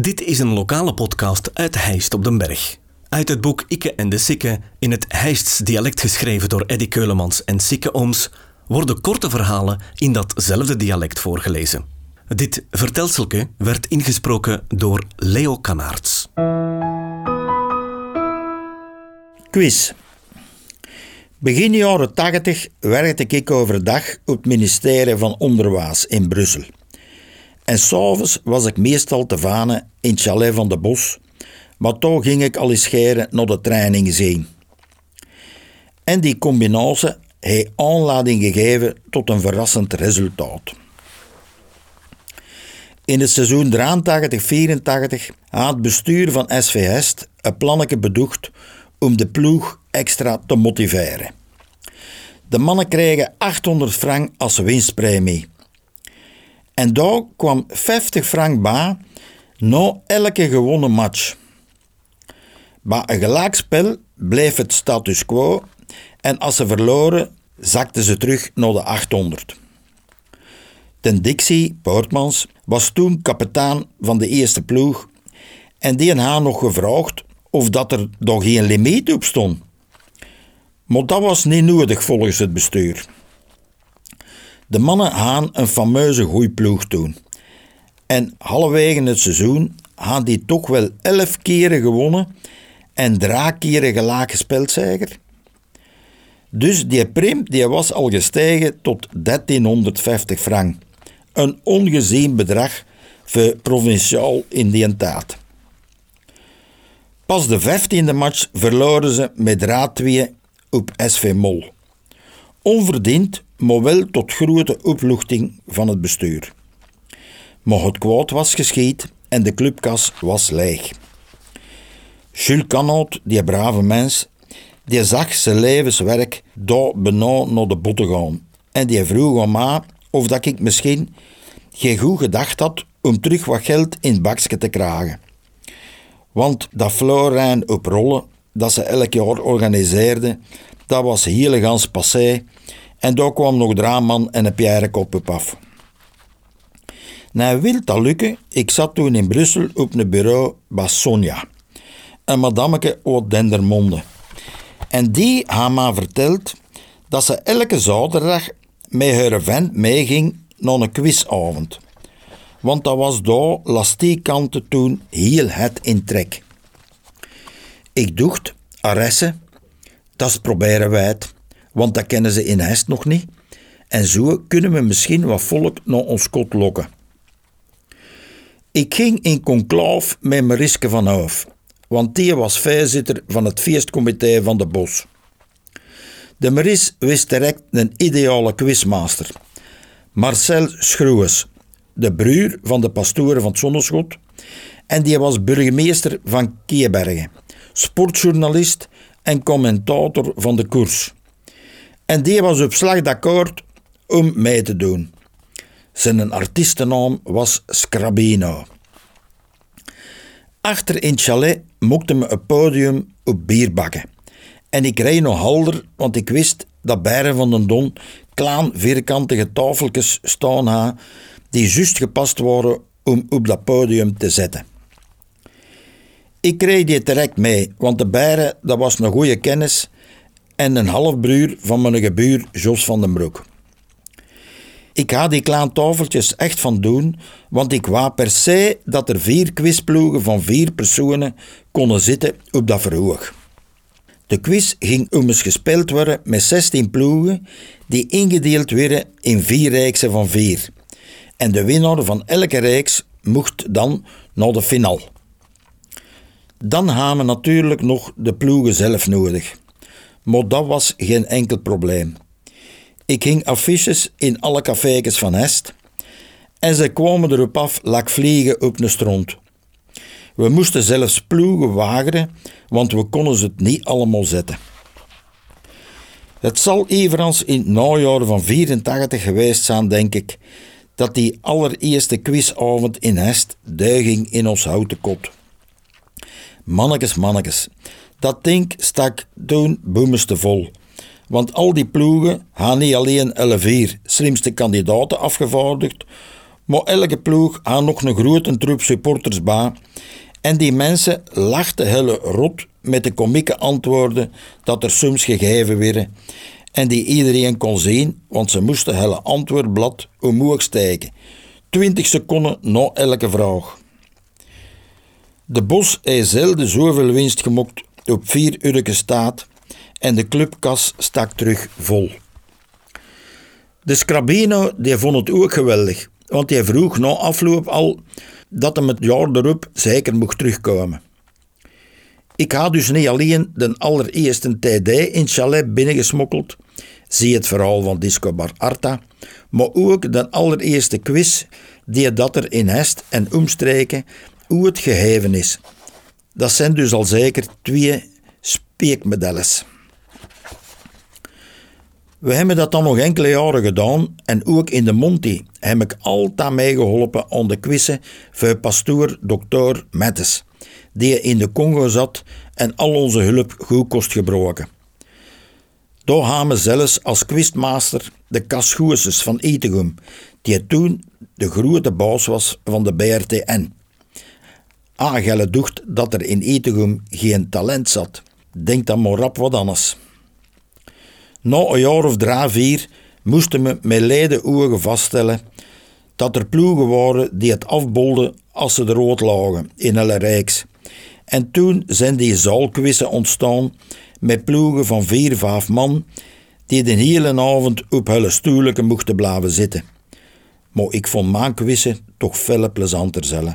Dit is een lokale podcast uit Heist op den Berg. Uit het boek Ikke en de Sikke, in het Heists dialect geschreven door Eddy Keulemans en Sikke Ooms, worden korte verhalen in datzelfde dialect voorgelezen. Dit vertelselke werd ingesproken door Leo Kanaerts. Quiz. Begin jaren 80 werkte ik overdag op het ministerie van Onderwijs in Brussel. En s'avonds was ik meestal te vanen in het chalet van de Bos, maar toch ging ik al eens scheren naar de training zien. En die combinatie heeft aanleiding gegeven tot een verrassend resultaat. In het seizoen 83-84 had het bestuur van SV Hest een plannetje bedoeld om de ploeg extra te motiveren. De mannen kregen 800 frank als winstpremie. En daar kwam 50 frank bij na elke gewonnen match. Bij een gelijkspel bleef het status quo en als ze verloren, zakten ze terug naar de 800. Ten Dixie Poortmans was toen kapitein van de eerste ploeg en die had nog gevraagd of dat er nog geen limiet op stond. Maar dat was niet nodig volgens het bestuur. De mannen gaan een fameuze groeiploeg toen. En halverwege het seizoen gaan die toch wel elf keren gewonnen en drie keren gelijk gespeeld. Dus die prim die was al gestegen tot 1350 frank. Een ongezien bedrag voor provinciaal in die tijd. Pas de vijftiende match verloren ze met raad 2 op SV Mol. Onverdiend, maar wel tot grote opluchting van het bestuur. Maar het kwaad was geschied en de clubkas was leeg. Jules Canaut, die brave mens, die zag zijn levenswerk daar bijna naar de botten gaan. En die vroeg aan mij of dat ik misschien geen goed gedacht had om terug wat geld in bakje te krijgen. Want dat Florijn op rollen, dat ze elk jaar organiseerde, dat was heel gans passé. En daar kwam nog Draaman en een Pierre Kop op af. Nou, wil dat lukken, ik zat toen in Brussel op een bureau bij Sonja, een madameke uit Dendermonde. En die had me verteld dat ze elke zaterdag met haar vent meeging naar een quizavond. Want dat was daar lastiekante toen heel het in trek. Ik dacht, Aresse, dat proberen wij het, want dat kennen ze in Hest nog niet. En zo kunnen we misschien wat volk naar ons kot lokken. Ik ging in conclave met Mariske van Hoof, want die was voorzitter van het feestcomité van de Bos. De Maris wist direct een ideale quizmaster. Marcel Schroes, de broer van de pastoren van het Zonneschot, en die was burgemeester van Keebergen, sportjournalist en commentator van de koers. En die was op slag d'accoord om mee te doen. Zijn artiestennaam was Scrabino. Achter in het chalet mochten me een podium op bier bakken. En ik reed nog halder, want ik wist dat Beren van den Don klaan vierkantige tafeltjes staan ha, die juist gepast waren om op dat podium te zetten. Ik kreeg die direct mee, want de Beren dat was een goede kennis en een halfbroer van mijn gebuur Jos van den Broek. Ik ga die kleine tafeltjes echt van doen, want ik wou per se dat er vier quizploegen van vier personen konden zitten op dat verhoog. De quiz ging eens gespeeld worden met 16 ploegen die ingedeeld werden in vier reeksen van vier. En de winnaar van elke reeks mocht dan naar de finale. Dan hebben we natuurlijk nog de ploegen zelf nodig. Maar dat was geen enkel probleem. Ik hing affiches in alle cafés van Hest en ze kwamen erop af lak vliegen op een stront. We moesten zelfs ploegen wageren, want we konden ze het niet allemaal zetten. Het zal evenals in het najaar van 84 geweest zijn, denk ik, dat die allereerste quizavond in Hest duiging in ons houten kot. Mannekes, mannekes, dat ding stak toen boemeste vol. Want al die ploegen gaan niet alleen 11 slimste kandidaten afgevaardigd, Maar elke ploeg had nog een grote troep supporters bij. En die mensen lachten hele rot met de komieke antwoorden dat er soms gegeven werden. En die iedereen kon zien, want ze moesten hele antwoordblad omhoog steken. 20 seconden na elke vraag. De Bos heeft zelden zoveel winst gemokt op vier uur staat en de clubkas stak terug vol. De Scrabino die vond het ook geweldig, want hij vroeg na afloop al dat hem het jaar erop zeker mocht terugkomen. Ik had dus niet alleen de allereerste TD in chalet binnengesmokkeld, zie het verhaal van Disco Bar Arta, maar ook de allereerste quiz die dat er in Hest en omstreken hoe het geheven is. Dat zijn dus al zeker twee speekmedailles. We hebben dat dan nog enkele jaren gedaan en ook in de Monty heb ik altijd meegeholpen aan de quizzen voor pastoor Dr. Mettes, die in de Congo zat en al onze hulp goed kost gebroken. Daar hebben we zelfs als quizmaster de Cas van Etegum, die toen de grote baas was van de BRTN. Agelle dacht dat er in Etegum geen talent zat. Denk dan maar rap wat anders. Na een jaar of drie, vier moesten we met leide ogen vaststellen dat er ploegen waren die het afbolden als ze er rood lagen in alle rijks. En toen zijn die zaalkwissen ontstaan met ploegen van vier, vijf man die de hele avond op hun stoelen mochten blijven zitten. Maar ik vond quizzen toch veel plezanter zelf.